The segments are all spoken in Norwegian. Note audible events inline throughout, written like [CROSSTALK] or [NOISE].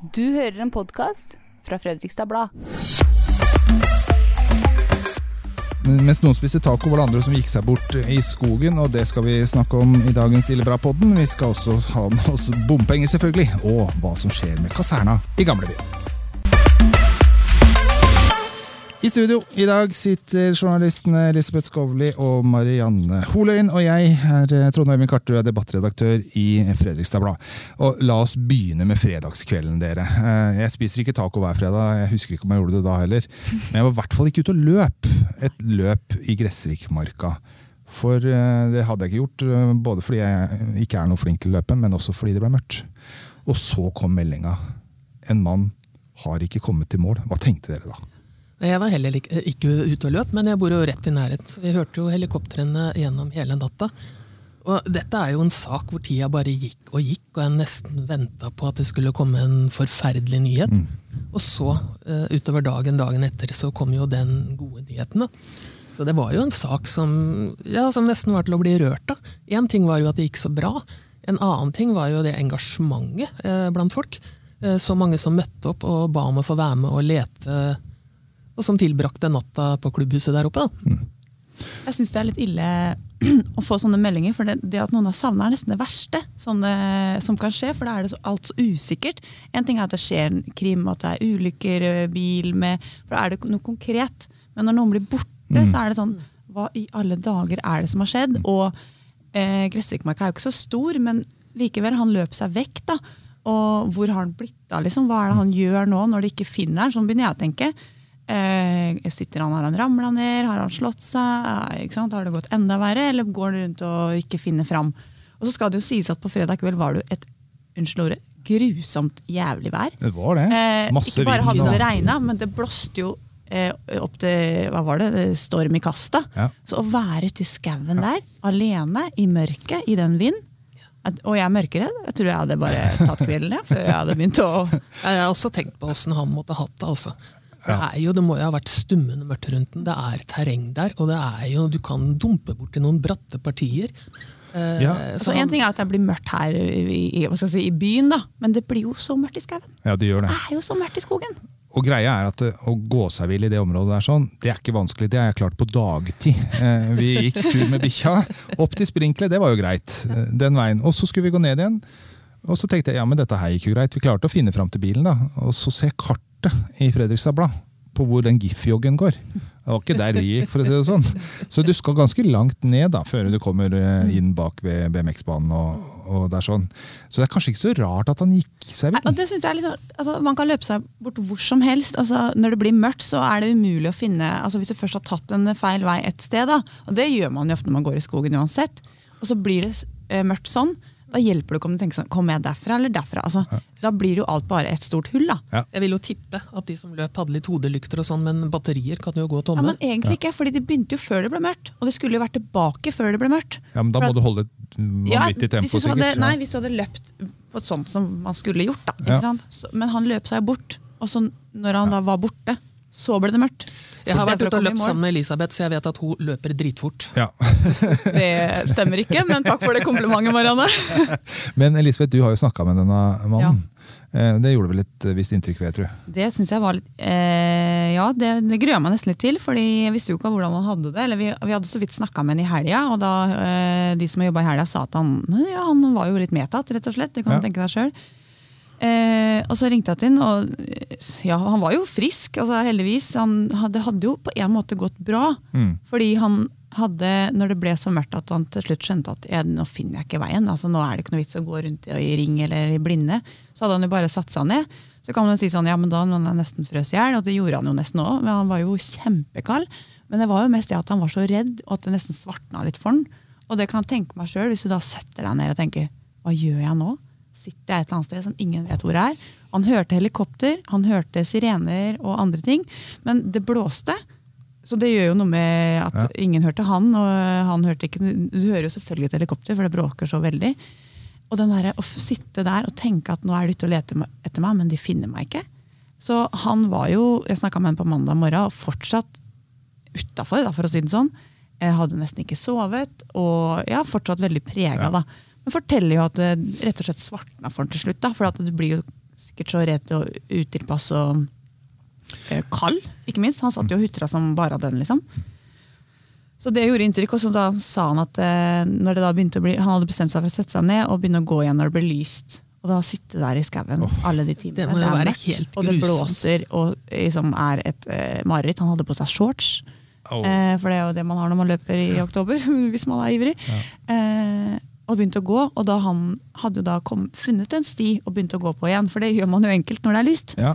Du hører en podkast fra Fredrikstad Blad. Mens noen spiste taco, var det andre som gikk seg bort i skogen, og det skal vi snakke om i dagens Illebra-podden. Vi skal også ha med oss bompenger, selvfølgelig, og hva som skjer med kaserna i gamlebyen. I studio i dag sitter journalistene Elisabeth Skovli og Marianne Holøyen. Og jeg er eh, Trond Øyvind Kartø, er debattredaktør i Fredrikstad Blad. Og la oss begynne med fredagskvelden, dere. Eh, Jeg spiser ikke taco hver fredag, jeg husker ikke om jeg gjorde det da heller. Men jeg var i hvert fall ikke ute og løp. Et løp i Gressvikmarka. For eh, det hadde jeg ikke gjort, både fordi jeg ikke er noe flink til å løpe, men også fordi det ble mørkt. Og så kom meldinga. En mann har ikke kommet til mål. Hva tenkte dere da? Jeg var heller ikke, ikke ute og løp, men jeg bor jo rett i nærhet. så Vi hørte jo helikoptrene gjennom hele natta. Og dette er jo en sak hvor tida bare gikk og gikk, og jeg nesten venta på at det skulle komme en forferdelig nyhet. Og så, eh, utover dagen dagen etter, så kom jo den gode nyheten. da. Så det var jo en sak som, ja, som nesten var til å bli rørt av. Én ting var jo at det gikk så bra. En annen ting var jo det engasjementet eh, blant folk. Eh, så mange som møtte opp og ba om å få være med og lete og som tilbrakte natta på klubbhuset der oppe. Da. Jeg syns det er litt ille [CLEARS THROAT] å få sånne meldinger, for det, det at noen har savna, er nesten det verste sånne, som kan skje. For da er det så, alt så usikkert. En ting er at det skjer en krim, at det er ulykker, bil med For da er det noe konkret. Men når noen blir borte, så er det sånn Hva i alle dager er det som har skjedd? Og eh, Gressvikmarka er jo ikke så stor, men likevel, han løp seg vekk. da. Og hvor har han blitt av? Liksom? Hva er det han gjør nå, når de ikke finner han? Sånn begynner jeg å tenke. Eh, sitter han, Har han ramla ned? Har han slått seg? Eh, Ikke sant? Har det gått enda verre? Eller går han rundt og ikke finner fram? Og så skal det jo sies at på fredag kveld var det jo et unnskyld ordet, grusomt jævlig vær. Det var det. Eh, Masse ikke bare hadde det regna, men det blåste jo eh, opp til hva var det, storm i kasta. Ja. Så å være ute i skauen der, alene, i mørket, i den vind at- Og jeg er mørkeredd. Jeg tror jeg hadde bare tatt kvelden jeg, før jeg hadde begynt å [LAUGHS] Jeg har også tenkt på åssen han måtte hatt det. altså. Det, er jo, det må jo ha vært stummende mørkt rundt den. Det er terreng der, og det er jo, du kan dumpe borti noen bratte partier. Eh, Ja. så Så En ting er at det blir mørkt her i, i, hva skal jeg si, i byen, da, men det blir jo så mørkt i skauen. Ja, det gjør det. Det er jo så mørkt i skogen. Og greia er at eh, Å gå seg vill i det området der sånn, det er ikke vanskelig. Det har jeg klart på dagtid. Eh, vi gikk tur med bikkja opp til sprinklet, det var jo greit. den veien. Og så skulle vi gå ned igjen. Og så tenkte jeg ja, men dette her gikk jo greit. Vi klarte å finne fram til bilen. da. Og så ser jeg kartet i Fredrikstad Blad på hvor den GIF-joggen går. Det var ikke der vi gikk, for å si det sånn. Så du skal ganske langt ned da, før du kommer eh, inn bak ved BMX-banen. og, og det er sånn. Så det er kanskje ikke så rart at han gikk seg vill. det synes jeg er litt altså, Man kan løpe seg bort hvor som helst. Altså, når det blir mørkt, så er det umulig å finne altså, Hvis du først har tatt en feil vei et sted, da, og det gjør man jo ofte når man går i skogen uansett, og så blir det eh, mørkt sånn, da hjelper det ikke om du tenker sånn Kommer jeg derfra eller derfra? Altså, Da blir jo alt bare et stort hull. da. Jeg vil jo tippe at de som løp, hadde litt hodelykter og sånn, men batterier kan jo gå Ja, tomme. Men egentlig ikke, fordi det begynte jo før det ble mørkt. Og det skulle jo vært tilbake før det ble mørkt. Ja, men Da må at- du holde et Ja, vanvittig tempo, hvis hadde, sikkert. Nei, hvis du hadde løpt på et sånt som man skulle gjort. da. Ja. Sant? Så, men han løp seg bort. Og så når han da var borte, så ble det mørkt. Jeg har vært ute og løpt sammen med Elisabeth, så jeg vet at hun løper dritfort. Ja. [LAUGHS] Det stemmer ikke, men takk for det komplimentet, Marianne. [LAUGHS] Men Elisabeth, du har jo snakka med denne mannen. Ja. Det gjorde vel et visst inntrykk, Ved, jeg tro. Det syns jeg var litt eh, Ja, det, det gruer jeg meg nesten litt til, fordi jeg visste jo ikke hvordan han hadde det. Eller vi, vi hadde så vidt snakka med han i helga, og da eh, de som har jobba i helga, sa at han, ja, han var jo litt medtatt, rett og slett. Det kan Ja. du tenke deg sjøl. Eh, og så ringte jeg til han, og ja, han var jo frisk, altså heldigvis. Han hadde, hadde jo på en måte gått bra. Mm. Fordi han hadde, når det ble så mørkt at han til slutt skjønte at ja, nå finner jeg ikke veien, altså nå er det ikke noe vits å gå rundt i, ring eller i blinde, så hadde han jo bare satt seg ned. Så kan man jo si sånn, ja, men da han nesten frøs i hjel, og det gjorde han jo nesten òg, men han var jo kjempekald. Men det var jo mest det at han var så redd, og at det nesten svartna litt for han. Og det kan jeg tenke meg sjøl, hvis du da setter deg ned og tenker hva gjør jeg nå? Sitter jeg et eller annet sted som ingen vet hvor er? Han hørte helikopter, han hørte sirener og andre ting, men det blåste. Så det gjør jo noe med at Ja. ingen hørte han, og han hørte ikke Du hører jo selvfølgelig et helikopter, for det bråker så veldig. Og den der, å sitte der og tenke at nå er de ute og leter etter meg, men de finner meg ikke. Så han var jo Jeg snakka med ham på mandag morgen, og fortsatt utafor, for å si det sånn. Jeg hadde nesten ikke sovet, og ja, fortsatt veldig prega. Ja. da. Men forteller jo at det rett og slett svartna for han til slutt. da, For at det blir jo sikkert så redd og utilpass og eh, kald, ikke minst. Han satt jo og hutra som bare den, liksom. Så det gjorde inntrykk. Og så da sa han at eh, når det da begynte å bli, han hadde bestemt seg for å sette seg ned og begynne å gå igjen når det ble lyst. Og da sitte der i skauen alle de timene. Det må jo er mørkt, helt Og det blåser og liksom er et eh, mareritt. Han hadde på seg shorts. Oh. Eh, for det er jo det man har når man løper i oktober, [LAUGHS] hvis man er ivrig. Eh, og begynte å gå, og da han hadde jo da kom, funnet en sti og begynte å gå på igjen, for det gjør man jo enkelt når det er lyst, Ja.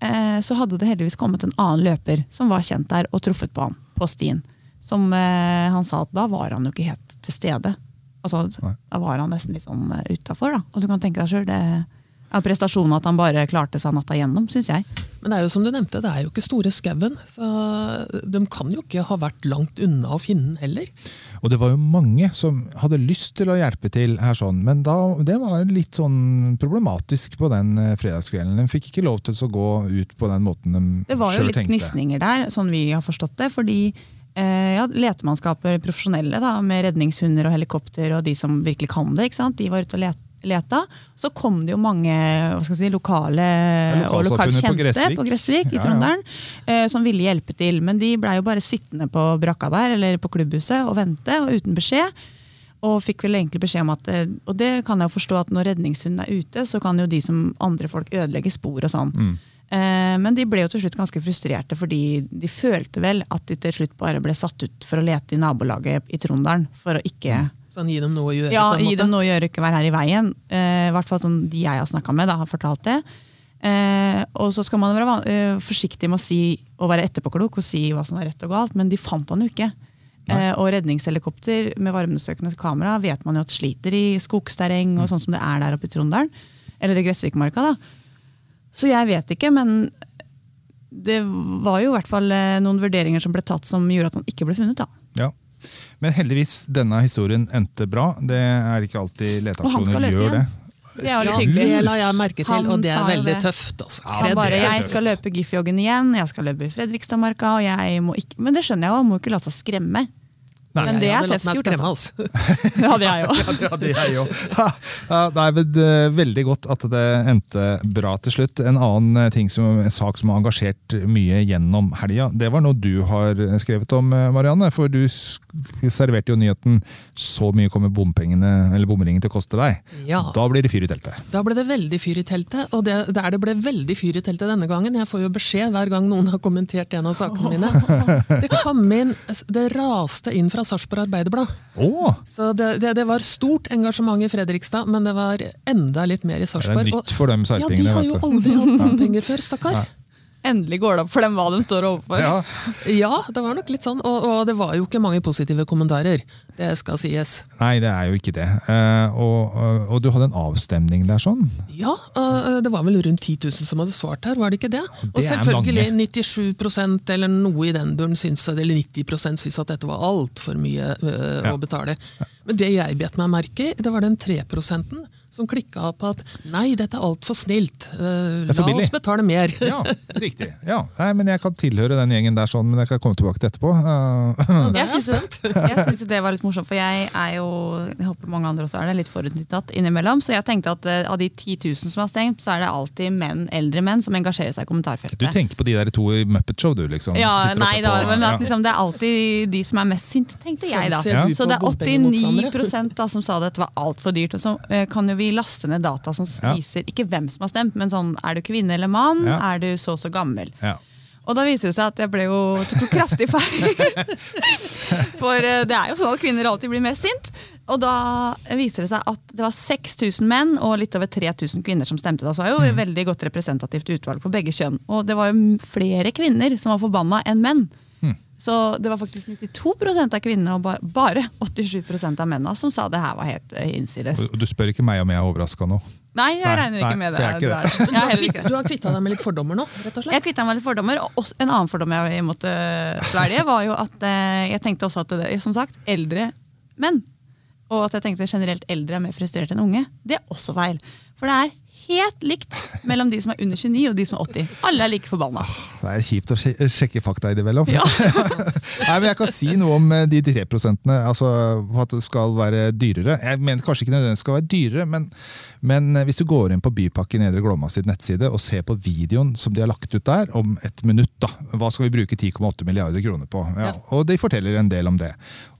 eh, så hadde det heldigvis kommet en annen løper som var kjent der, og truffet på han på stien. Som eh, han sa at da var han jo ikke helt til stede. Altså, Nei. da var han nesten litt sånn uh, utafor. Og du kan tenke deg sjøl, det er prestasjonen at han bare klarte seg natta igjennom, syns jeg. Men det er jo som du nevnte, det er jo ikke store skauen. Så de kan jo ikke ha vært langt unna å finne den heller. Og det var jo mange som hadde lyst til å hjelpe til her sånn, men da, det var litt sånn problematisk på den eh, fredagskvelden. De fikk ikke lov til å gå ut på den måten de Det var jo litt tenkte. gnisninger der, sånn vi har forstått det. Fordi eh, ja, letemannskaper, profesjonelle da, med redningshunder og helikopter og de som virkelig kan det, ikke sant? de var ute og let, leta. Så kom det jo mange si, lokale og lokalt lokalsamfunnet på Gressvik. på Gressvik i Ja, ja. Trondheim eh, som ville hjelpe til. Men de blei jo bare sittende på brakka der eller på klubbhuset og vente, og uten beskjed. Og fikk vel egentlig beskjed om at eh, Og det kan jeg jo forstå at når redningshunden er ute, så kan jo de som andre folk ødelegge spor og sånn. Mm. Eh, Men de ble jo til slutt ganske frustrerte, fordi de følte vel at de til slutt bare ble satt ut for å lete i nabolaget i Trondheim. For å ikke Sånn gi dem noe å gjøre. ja, gi dem noe å gjøre, ikke være her i veien. Eh, hvert fall sånn de jeg har snakka med, da, har fortalt det. Eh, og så skal man være eh, forsiktig med å si, og være etterpåklok og si hva som var rett og galt, men de fant han jo ikke. Eh, og redningshelikopter med varmesøkende kamera vet man jo at sliter i skogsterreng og sånn som det er der oppe i Trondheim. Eller i Gressvikmarka, da. Så jeg vet ikke, men det var jo i hvert fall eh, noen vurderinger som ble tatt som gjorde at han ikke ble funnet. da. Men heldigvis, denne historien endte bra. Det er ikke alltid leteaksjoner gjør det. igjen. Det er Ja, hyggelig. det la jeg merke til, Han og det er veldig det. tøft. Altså. Ja, Han bare, jeg skal løpe Giffjoggen igjen, jeg skal løpe i Fredrikstadmarka, og jeg må ikke Men det skjønner jeg jo, han må ikke la seg skremme. Nei. Men det jeg er hadde latt tøft meg gjort, skremme, altså. altså. [LAUGHS] [LAUGHS] Det hadde jeg jo. Ja, det er jo. Ja, nei, men eh, Veldig godt at det endte bra til slutt. En annen eh, ting som, en sak som har engasjert mye gjennom helga, det var noe du har skrevet om, eh, Marianne. For du serverte jo nyheten 'så mye kommer bompengene, eller bomringen til å koste deg'. Ja. Da blir det fyr i teltet. Da ble det veldig fyr i teltet, og det, der det ble veldig fyr i teltet denne gangen Jeg får jo beskjed hver gang noen har kommentert en av sakene mine. [LAUGHS] Det kom inn, det raste inn fra Sarpsborg Arbeiderblad. Oh. Så det, det, det var stort engasjement i Fredrikstad, men det var enda litt mer i Det Sarpsborg. er nytt for dem Ja, de har jo aldri hatt penger [LAUGHS] før, stakkar. Endelig går det opp for dem hva de står overfor. Ja, Ja, det var nok litt sånn, og, og det var jo ikke mange positive kommentarer. Det skal sies. nei, det er jo ikke det. Uh, og, og, og du hadde en avstemning der sånn? Ja, uh, det var vel rundt 10 000 som hadde svart her, var det ikke det? det og selvfølgelig 97% eller noe i den duren syns, eller 90% syns at dette var altfor mye uh, Ja. å betale. Men det jeg bet meg merke i, det var den 3 som klikka på at nei, dette er altfor snilt. Uh, er la billig. oss betale mer. [LAUGHS] Ja, riktig. Ja, nei, men Jeg kan tilhøre den gjengen der, sånn, men jeg kan komme tilbake til etterpå. Uh, Jeg syns jo, jo det var litt morsomt, for jeg er jo jeg håper mange andre også er det, litt forutinntatt innimellom. Så jeg tenkte at uh, av de 10 000 som har stengt, så er det alltid menn, eldre menn som engasjerer seg i kommentarfeltet. Du tenker på de der to i Muppet Show, du, liksom? Ja, nei da, på- men at liksom, det er alltid de som er mest sinte, tenkte jeg da. Så det er 89% da, som sa det at det var altfor dyrt. Og så kan jo vi laste ned data som Ja. viser ikke hvem som har stemt, men sånn er du kvinne eller mann, Ja. er du så og så gammel. Ja. Og da viser det seg at jeg ble jo, tok jo kraftig feil. [LAUGHS] For eh, det er jo sånn at kvinner alltid blir mest sint. Og da viser det seg at det var 6000 menn og litt over 3000 kvinner som stemte. Da, så er jo et veldig godt representativt utvalg på begge kjønn. Og det var jo flere kvinner som var forbanna enn menn. Så det var faktisk 92% av kvinnene og bare 87% av mennene som sa det her var helt innsides. Og du spør ikke meg om jeg er overraska nå? Nei, jeg regner regner nei, ikke med det. jeg ikke Du er- Jeg er heller ikke det. Du har kvitta deg med litt fordommer nå, rett og slett? Jeg kvitta meg litt fordommer. Og en annen fordom jeg måtte svelge, var jo at eh, jeg tenkte også at det, som sagt, eldre menn. Og at jeg tenkte generelt eldre er mer frustrert enn unge. Det er også feil. For det er helt likt mellom de som er under 29 og de som er 80. Alle er like forbanna. Det er kjipt å sjekke fakta innimellom. Ja. [LAUGHS] Nei, men jeg kan si noe om eh, de tre prosentene, altså at det skal være dyrere. Jeg mener kanskje ikke nødvendigvis skal være dyrere, men, men eh, hvis du går inn på Bypakke Nedre Glomma sitt nettside og ser på videoen som de har lagt ut der, om et minutt, da. Hva skal vi bruke 10,8 milliarder kroner på? Ja, Ja. Og de forteller en del om det.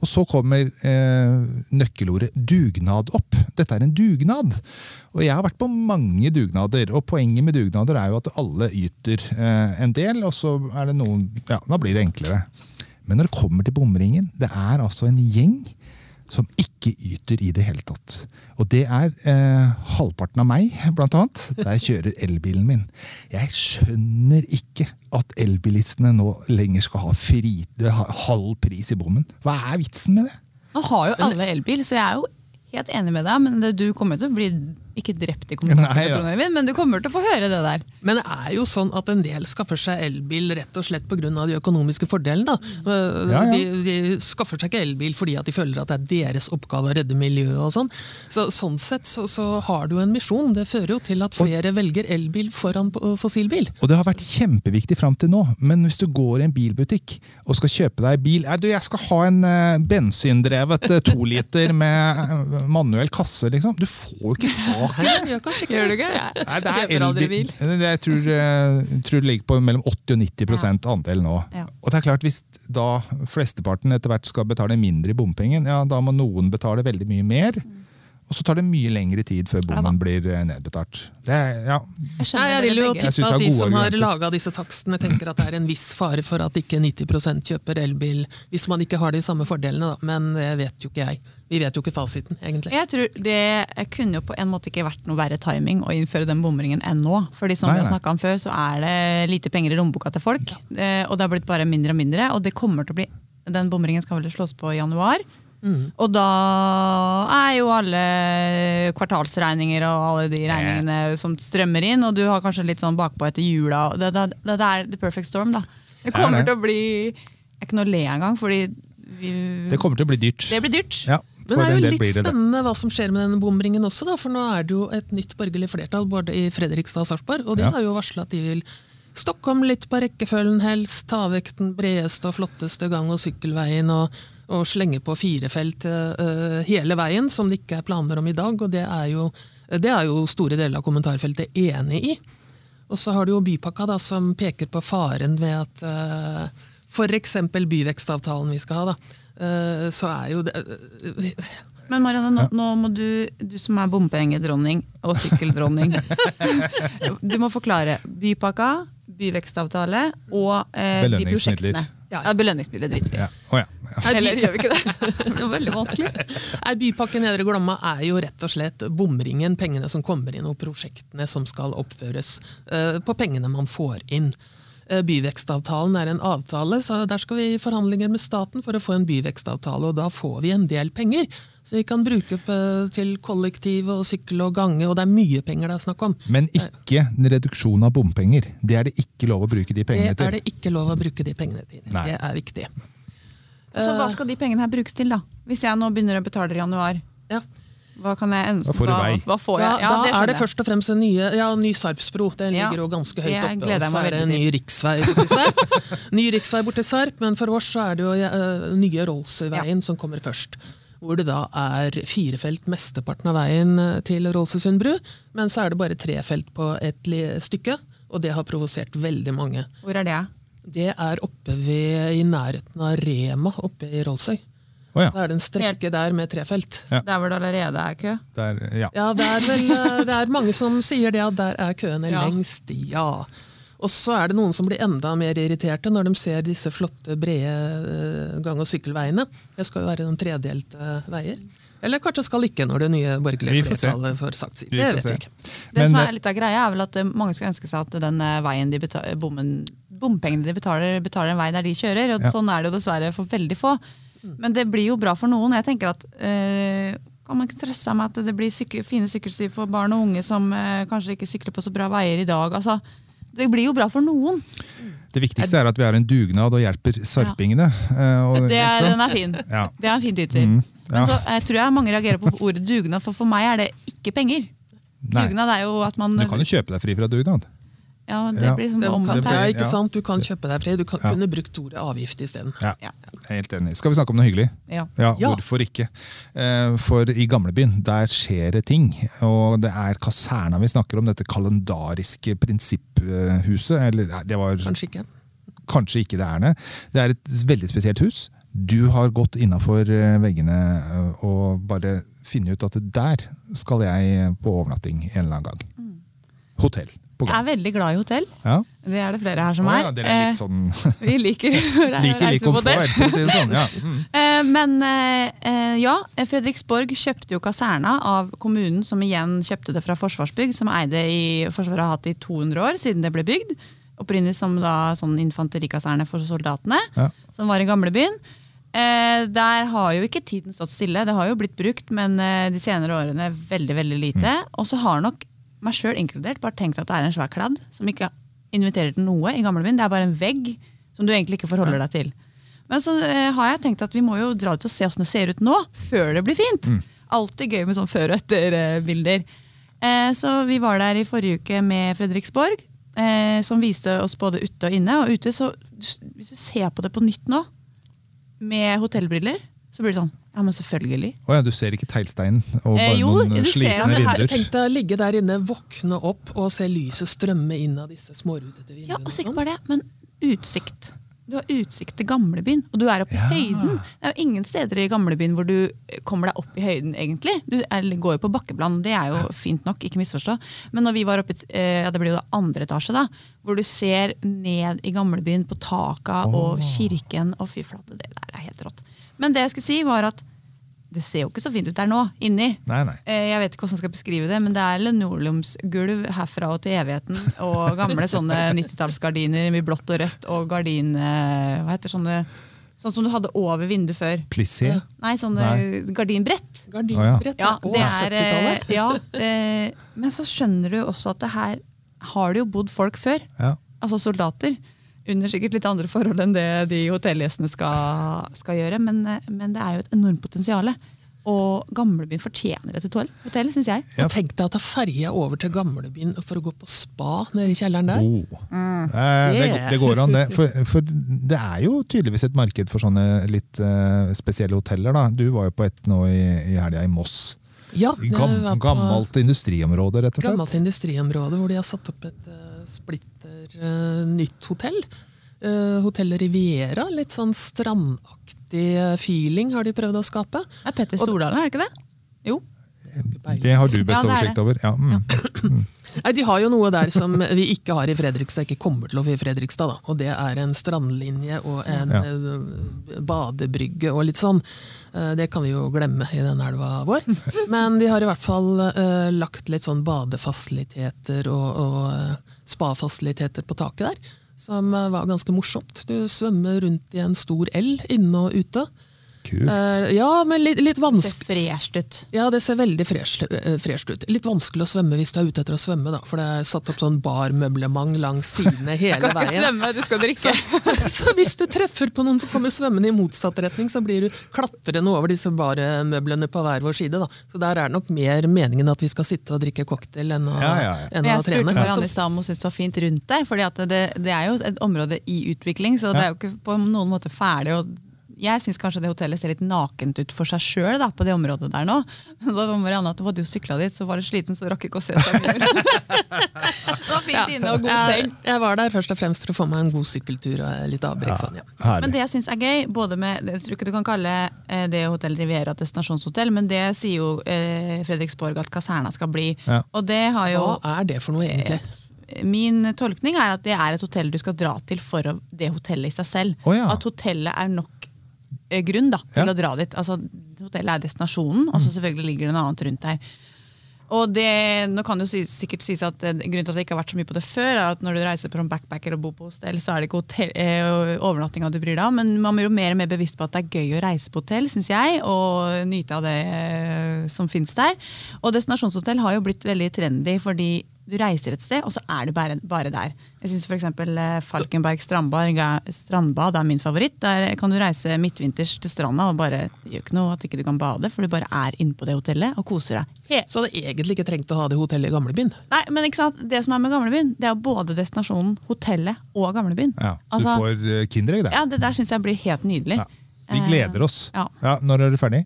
Og så kommer eh, nøkkelordet dugnad opp. Dette er en dugnad. Og jeg har vært på mange dugnader, og poenget med dugnader er jo at alle yter eh, en del, og så er det noen Ja, da blir det enklere. Men når det kommer til bomringen, det er altså en gjeng som ikke yter i det hele tatt. Og det er eh, halvparten av meg, blant annet, da jeg kjører elbilen min. Jeg skjønner ikke at elbilistene nå lenger skal ha fri, halv pris i bommen. Hva er vitsen med det? Nå har jo alle elbil, så jeg er jo helt enig med deg, men det, du kommer til å bli ikke drept i kommentarfeltet, ja. Men du kommer til å få høre det der. Men det er jo sånn at en del skaffer seg elbil rett og slett pga. de økonomiske fordelene. Da. Eh, Ja, ja. De, de skaffer seg ikke elbil fordi at de føler at det er deres oppgave å redde miljøet. og sånn. Så, sånn sett så, så har du en misjon. Det fører jo til at flere velger elbil foran fossilbil. Og det har vært kjempeviktig fram til nå, men hvis du går i en bilbutikk og skal kjøpe deg bil «Nei, du, Jeg skal ha en uh, bensindrevet toliter to liter med eh, manuell kasse, liksom. Du får jo ikke tak i det! Gjør kanskje ikke du det. ikke? Nei, det er Kjøper aldri elbil. bil. Jeg tror, eh, tror det ligger på mellom 80 og 90% andel nå. Ja. Og det er klart, Hvis da flesteparten etter hvert skal betale mindre i bompengen, ja, da må noen betale veldig mye mer. Og så tar det mye lengre tid før Ja bommen blir eh, nedbetalt. Det er, ja, Jeg Nei, skjønner jeg vil jo. Jeg tippe at de som har laga disse takstene, tenker at det er en viss fare for at ikke 90% kjøper elbil hvis man ikke har de samme fordelene, da. Men det vet jo ikke jeg. Vi vet jo ikke fasiten, egentlig. Jeg tror Det kunne jo på en måte ikke vært noe verre timing å innføre den bomringen enn nå. Fordi som Nei, vi har om før, så er det lite penger i lommeboka til folk. Ja. Og det har blitt bare mindre og mindre. Og det kommer til å bli Den bomringen skal vel slås på i januar. Mm. Og da er jo alle kvartalsregninger og alle de regningene som strømmer inn, og du har kanskje litt sånn bakpå etter jula. Det, det, det, det er the perfect storm, da. Det Det er kommer det. til å bli Jeg er ikke noe å le engang, fordi vi, det kommer til å bli dyrt. det blir dyrt. Ja, Men det er jo litt det spennende hva som skjer med denne bomringen også, da, for nå er det jo et nytt borgerlig flertall både i Fredrikstad og Sarpsborg, og de Ja. har jo varsla at de vil stokke om litt på rekkefølgen helst, ta vekk den bredeste og flotteste gang- og sykkelveien og, og slenge på firefelt uh, hele veien, som det ikke er planer om i dag, og det er jo, det er jo store deler av kommentarfeltet enig i. Og så har du jo bypakka da, som peker på faren ved at uh, f.eks. byvekstavtalen vi skal ha, da, eh, så er jo det eh, Men Marianne, nå, nå må du, du som er bompengedronning og sykkeldronning [LAUGHS] Du må forklare bypakka, byvekstavtale og eh, de prosjektene. Ja. Ja, belønningsmidler driter vi. Ja. Oh, ja. ja. Eller gjør vi ikke det? [LAUGHS] Det var veldig vanskelig. Nei, Bypakke Nedre Glomma er jo rett og slett bomringen, pengene som kommer inn, og prosjektene som skal oppføres Uh, på pengene man får inn. Eh, byvekstavtalen er en avtale, så der skal vi i forhandlinger med staten for å få en byvekstavtale, og da får vi en del penger. Så vi kan bruke til kollektiv og sykkel og gange, og det er mye penger det er snakk om. Men ikke en reduksjon av bompenger. Det er det ikke lov å bruke de Det er det ikke lov å bruke de pengene til. Nei. Det er viktig. Så hva skal de pengene her brukes til, da? Hvis jeg nå begynner å betale i januar, Ja. Hva kan jeg ønske? Da får hva, hva får jeg? Ja, da det er det først og fremst en nye, ja, ny Sarpsbro. Den Ja, ligger jo ganske høyt oppe. Og så er det en ny riksvei borti Sarp. [LAUGHS] ny riksvei bort til Sarp, men for oss så er det jo uh, nye Rollsøyveien som kommer først. Hvor det da er firefelt mesteparten av veien eh, til Rollsøysund bru, men så er det bare trefelt på et stykke. Og det har provosert veldig mange. Hvor er det? Det er oppe ved, i nærheten av Rema oppe i Rollsøy. Å ja. Da er det en strekke der med trefelt. Ja. Der hvor det allerede er kø? Der, ja. Ja, det er vel eh, det er mange som sier det, at der er køene Ja. lengst. Ja. Og så er det noen som blir enda mer irriterte når de ser disse flotte, brede eh, gang- og sykkelveiene. Det skal jo være noen tredelte veier. Eller kanskje skal ikke, når det nye borgerlige flertallet får sagt sitt. Det vet vi ikke. Det som eh, er litt av greia er vel at eh, Mange skal ønske seg at den eh, veien de betaler, bommen, bompengene de betaler, betaler en vei der de kjører. og Ja. Sånn er det jo dessverre for veldig få. Men det blir jo bra for noen. Jeg tenker at eh, Kan man ikke trøste seg med at det blir syke, fine sykkelstier for barn og unge som eh, kanskje ikke sykler på så bra veier i dag? Altså, det blir jo bra for noen. Det viktigste er at vi har en dugnad og hjelper sarpingene. Ja. og- Det er, den er fin. Ja. Det er en fin titel. Mm, ja. Men så jeg tror jeg mange reagerer på ordet dugnad, for for meg er det ikke penger. Nei. Dugnad er jo at man Du kan jo kjøpe deg fri fra dugnad. Ja, det blir liksom Det omvendt her. ja, ikke sant? Du kan kjøpe deg fri. Du kan, Ja. kunne brukt ordet avgift isteden. Ja, Ja. jeg er helt enig. Skal vi snakke om noe hyggelig? Ja. Ja, Ja. hvorfor ikke? Eh, For i gamlebyen, der skjer det ting. Og det er kaserna vi snakker om, dette kalendariske prinsipphuset. Eller nei, det var Kanskje ikke. kanskje ikke det er det. Det er et veldig spesielt hus. Du har gått innafor veggene eh, og bare funnet ut at der skal jeg på overnatting en eller annen gang. Mm. Hotell. Jeg er veldig glad i hotell. Ja. Det er det flere her som er. ja, dere er litt sånn Eh, [LAUGHS] Vi liker [LAUGHS] å re- Liker litt på hotell. si sånn. Ja. [LAUGHS] Mm. Eh, Men eh, ja, Fredriksborg kjøpte jo kaserna av kommunen, som igjen kjøpte det fra Forsvarsbygg, som eide i, Forsvaret har hatt i 200 år siden det ble bygd. Opprinnelig som da sånn infanterikaserne for soldatene, Ja. som var i gamlebyen. Eh, der har jo ikke tiden stått stille. Det har jo blitt brukt, men eh, de senere årene veldig veldig lite. Og så har nok meg sjøl inkludert bare tenkt at det er en svær kladd som ikke inviterer til noe i gamlebyen. Det er bare en vegg som du egentlig ikke forholder deg til. Men så eh, har jeg tenkt at vi må jo dra ut og se åssen det ser ut nå, før det blir fint. Alltid gøy med sånn før og etter-bilder. Eh, så vi var der i forrige uke med Fredriksborg, eh, som viste oss både ute og inne. Og ute, så hvis du ser på det på nytt nå, med hotellbriller, så blir det sånn Ja, men selvfølgelig. Oh, ja, du ser ikke teglsteinen og Eh, bare jo, noen du ser slitne vinduer? tenk deg å ligge der inne, våkne opp og se lyset strømme inn av disse smårutete vinduene. Ja, og så ikke sånn. bare det, men utsikt. Du har utsikt til gamlebyen, og du er oppe i Ja. høyden. Det er jo ingen steder i gamlebyen hvor du kommer deg opp i høyden, egentlig. Du er, går jo på bakkeplan, det er jo fint nok, ikke misforstå. Men når vi var oppe i eh, ja, det blir jo andre etasje, da, hvor du ser ned i gamlebyen på taka og kirken, og fy flate, det der er helt rått. Men det jeg skulle si, var at det ser jo ikke så fint ut der nå, inni. Nei, nei. Eh, Jeg vet ikke hvordan jeg skal beskrive det, men det er linoleumsgulv herfra og til evigheten. Og [LAUGHS] gamle sånne 90-tallsgardiner med blått og rødt og gardin... eh, Hva heter sånne Sånn som du hadde over vinduet før. Plissé? Nei, sånne Nei. gardinbrett. Gardinbrett Ja, på det er, eh, 70-tallet. ja, eh, men så skjønner du også at det her har det jo bodd folk før. Ja. Altså soldater. Under sikkert litt andre forhold enn det de hotellgjestene skal, skal gjøre. Men, men det er jo et enormt potensial. Og gamlebyen fortjener et hotell, hotell syns jeg. Ja. Og tenk deg å ta ferja over til gamlebyen for å gå på spa nede i kjelleren der. Oh. Eh, det, det går an, det. For, for det er jo tydeligvis et marked for sånne litt uh, spesielle hoteller. da. Du var jo på et nå i, i helga i Moss. Ja, Gam, gammelt industriområde, rett og slett. gammelt industriområde hvor de har satt opp et uh, splitter eh, nytt hotell. Uh, Hotellet Riviera. Litt sånn strandaktig eh, feeling har de prøvd å skape. Det er Petter Stordalen, er det ikke det? Jo. Det har du best Ja, er oversikt over. Ja, mm. Nei, De har jo noe der som vi ikke har i Fredrikstad, ikke kommer til å få i Fredrikstad. da, og Det er en strandlinje og en Ja. eh, badebrygge og litt sånn. Eh, det kan vi jo glemme i den elva vår. [LAUGHS] Men de har i hvert fall eh, lagt litt sånn badefasiliteter og, og eh, spafasiliteter på taket der. Som eh, var ganske morsomt. Du svømmer rundt i en stor L inne og ute. Kult. Eh, ja, men litt, litt Ser vanskelig. fresht ut. Ja, det ser veldig eh, fresht ut. Litt vanskelig å svømme hvis du er ute etter å svømme, da, for det er satt opp sånn barmøblement langs sidene [LAUGHS] hele veien. Du skal ikke svømme, du skal drikke. Så, så hvis du treffer på noen som kommer svømmende i motsatt retning, så blir du klatrende over disse barmøblene på hver vår side. Da. Så der er det nok mer meningen at vi skal sitte og drikke cocktail enn å, Ja, ja, ja. enn å Jeg spurte trene. Marianne i stad om hun syntes det var fint rundt deg. for det, det er jo et område i utvikling, så det er jo ikke på noen måte ferdig. og jeg syns kanskje det hotellet ser litt nakent ut for seg sjøl på det området der nå. [LAUGHS] Da var Marianne at hun hadde jo sykla dit, så var det sliten, så rakk ikke å se seg mye. [LAUGHS] det var fint inne og god Jeg, seng. jeg var der først og fremst for å få meg en god sykkeltur og litt avbrekk. Sånn, ja. Men det jeg syns er gøy, både med Jeg tror ikke du kan kalle eh, det Hotell Riviera destinasjonshotell, men det sier jo eh, Fredriksborg at kaserna skal bli. Ja. Og det har jo Hva er det for noe, egentlig? Min tolkning er at det er et hotell du skal dra til for det hotellet i seg selv. Oh, ja. At hotellet er nok eh, grunn da, til Ja. å dra dit. Altså, hotellet er destinasjonen, og så selvfølgelig ligger det noe annet rundt der. Og det, nå kan det jo sikkert sies at eh, Grunnen til at det ikke har vært så mye på det før, er at når du reiser på en backpacker og bor på hostell, så er det ikke hotell, eh, overnattinga du bryr deg om. Men man blir jo mer og mer bevisst på at det er gøy å reise på hotell, syns jeg. Og nyte av det eh, som fins der. Og destinasjonshotell har jo blitt veldig trendy fordi du reiser et sted, og så er du bare, bare der. Jeg syns f.eks. Falkenberg strandbad, er min favoritt. Der kan du reise midtvinters til stranda og bare det gjør ikke noe at ikke du kan bade, for du bare er inne på det hotellet og koser deg. He- Så hadde egentlig ikke trengt å ha det hotellet i gamlebyen. Nei, men ikke sant? Det som er med gamlebyen, det er både destinasjonen, hotellet og gamlebyen. Ja, så Altså, du får eh, Kinderegg der. ja, det der syns jeg blir helt nydelig. Ja. Vi gleder oss. Ja. Ja, når er du ferdig?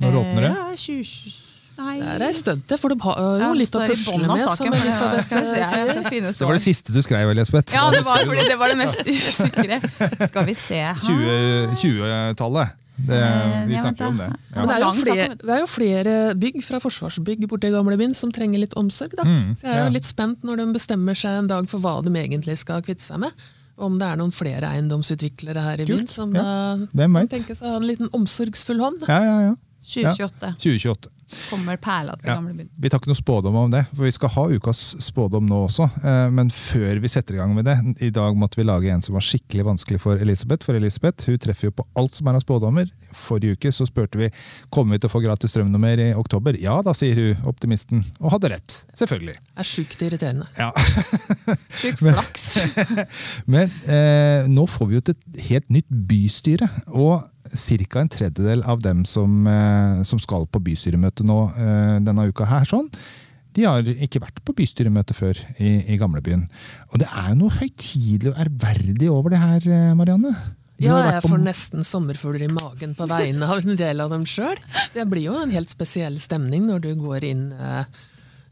Når åpner det? Eh, Ja, 20... Nei. Det er ei stund til, for du har jo Ja, litt å pusle med, saken, som ja, Skal se, jeg Det var det siste du skrev, Elisabeth. Ja, det var, fordi det var det mest usikre. Skal vi se her 20 20-tallet. Det, Eh, vi snakker om det. Ja. Det er, jo flere, det er jo flere bygg fra Forsvarsbygg borte i gamlebyen som trenger litt omsorg. Da. Mm, så jeg er jo litt spent når de bestemmer seg en dag for hva de egentlig skal kvitte seg med. Om det er noen flere eiendomsutviklere her i byen som ja. da Hvem kan vet? tenke seg å ha en liten omsorgsfull hånd. Ja, ja, ja. 2028 2028. kommer perla til Ja. gamlebyen. Vi tar ikke noe spådom om det, for vi skal ha ukas spådom nå også. Eh, Men før vi setter i gang med det, i dag måtte vi lage en som var skikkelig vanskelig for Elisabeth. For Elisabeth hun treffer jo på alt som er av spådommer. Forrige uke så spurte vi kommer vi til å få gratis strømnummer i oktober. Ja da, sier hun, optimisten. Og hadde rett. Selvfølgelig. Det er sjukt irriterende. Ja. [LAUGHS] Sjukt flaks. [LAUGHS] Men eh, nå får vi jo et helt nytt bystyre. Og ca. en tredjedel av dem som, eh, som skal på bystyremøte nå eh, denne uka her, sånn, de har ikke vært på bystyremøte før i, i gamlebyen. Og det er jo noe høytidelig og ærverdig over det her, eh, Marianne. Ja, jeg får nesten sommerfugler i magen på vegne av en del av dem sjøl. Det blir jo en helt spesiell stemning når du går inn eh,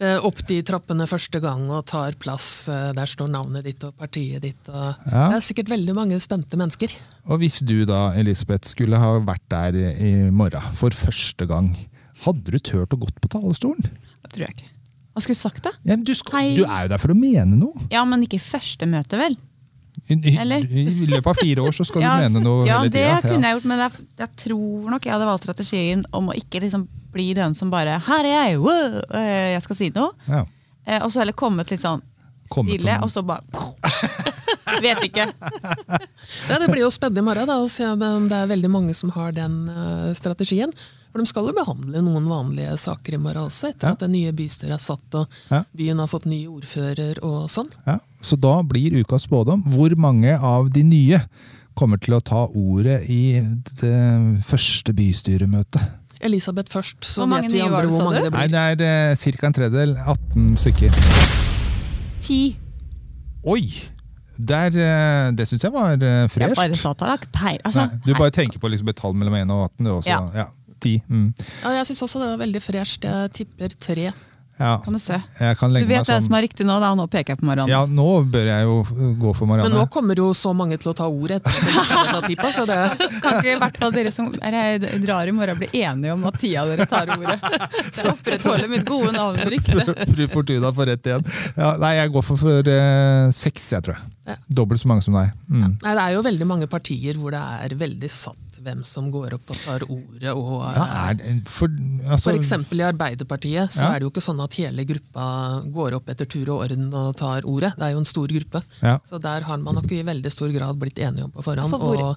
eh, opp de trappene første gang og tar plass. eh, Der står navnet ditt og partiet ditt. Og Ja. Det er sikkert veldig mange spente mennesker. Og hvis du da, Elisabeth, skulle ha vært der i morgen for første gang, hadde du turt å gått på talerstolen? Det tror jeg ikke. Hva skulle du sagt, da? Ja, du, skal, du er jo der for å mene noe. Ja, men ikke første møte, vel? I, i, I løpet av fire år så skal [LAUGHS] ja, du mene noe ja, hele det kunne jeg gjort, men jeg, jeg tror nok jeg hadde valgt strategien om å ikke liksom bli den som bare 'Her er jeg! Wow! eh, Jeg skal si noe.' Ja. Eh, Og så heller kommet litt sånn Kommet stille, som- og så bare [LAUGHS] Vet ikke. [LAUGHS] Ja, det blir jo spennende i morgen da, å se om det er veldig mange som har den uh, strategien. For de skal jo behandle noen vanlige saker i morgen også, etter Ja. at det nye bystyret er satt og Ja. byen har fått ny ordfører og sånn. Ja. Så da blir ukas spådom hvor mange av de nye kommer til å ta ordet i det første bystyremøtet. Elisabeth først, så vet vi andre hvor mange det det Nei, det er eh, ca. en tredjedel. 18 stykker. 10. Oi! Der, eh, det syns jeg var eh, Jeg bare fresht. sa ikke peil. Altså, Nei, du bare tenker på liksom et tall mellom 1 og 18. Du også. Ja. Ja. 10. Mm. Ja, jeg syns også det var veldig fresht. Jeg tipper tre. Ja. kan du se. Jeg kan Du vet meg hvem sånn som er riktig nå, da. Nå peker jeg på Marianne. Ja, nå bør jeg jo gå for Men nå kommer jo så mange til å ta ordet etter dere så det [LAUGHS] Kan ikke i hvert fall dere som er, drar i morgen bli enige om at tida dere tar ordet? [LAUGHS] Så opprettholder mitt gode navn og rykte. Fru Fortuna får rett igjen. Ja, nei, jeg går for, for uh, seks, jeg tror jeg. Ja. Dobbelt så mange som deg. Mm. Nei, det er jo veldig mange partier hvor det er veldig satt hvem som går opp og tar ordet. Og, Ja, er det, for, altså, For eksempel i Arbeiderpartiet så Ja. er det jo ikke sånn at hele gruppa går opp etter tur og orden og tar ordet. Det er jo en stor gruppe. Ja. Så der har man nok i veldig stor grad blitt enige om på forhånd. For hvor- Og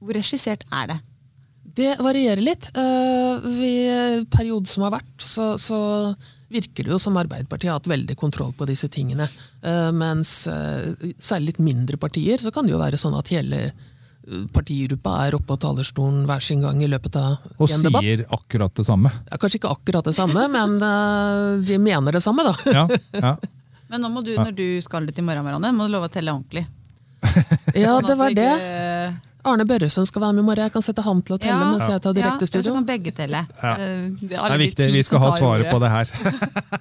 Hvor regissert er det? det varierer litt. Uh, ved perioden som har vært, så, så virker det jo som Arbeiderpartiet har hatt veldig kontroll på disse tingene. Uh, mens uh, særlig litt mindre partier, så kan det jo være sånn at hele partigruppa er oppe på talerstolen hver sin gang i løpet av og en debatt. sier akkurat det samme. Ja, kanskje ikke akkurat det samme, men eh, de mener det samme, da. Ja, ja. Men nå må du, når du skal dit i morgen, Marianne, må du love å telle ordentlig. Ja, Sånn det var det. Arne Børresen skal være med i morgen. Jeg kan sette han til å telle mens jeg tar Ja, direkte Ja, studio. kan begge telle. Ja. Eh, Det er viktig. Vi skal ha svaret på det her.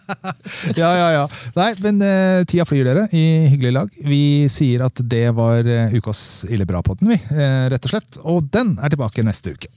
[LAUGHS] ja, ja, ja. Nei, men uh, tida flyr, dere, i hyggelig lag. Vi sier at det var uh, ukas Ille bra-podden, vi. Uh, rett og slett. Og den er tilbake neste uke.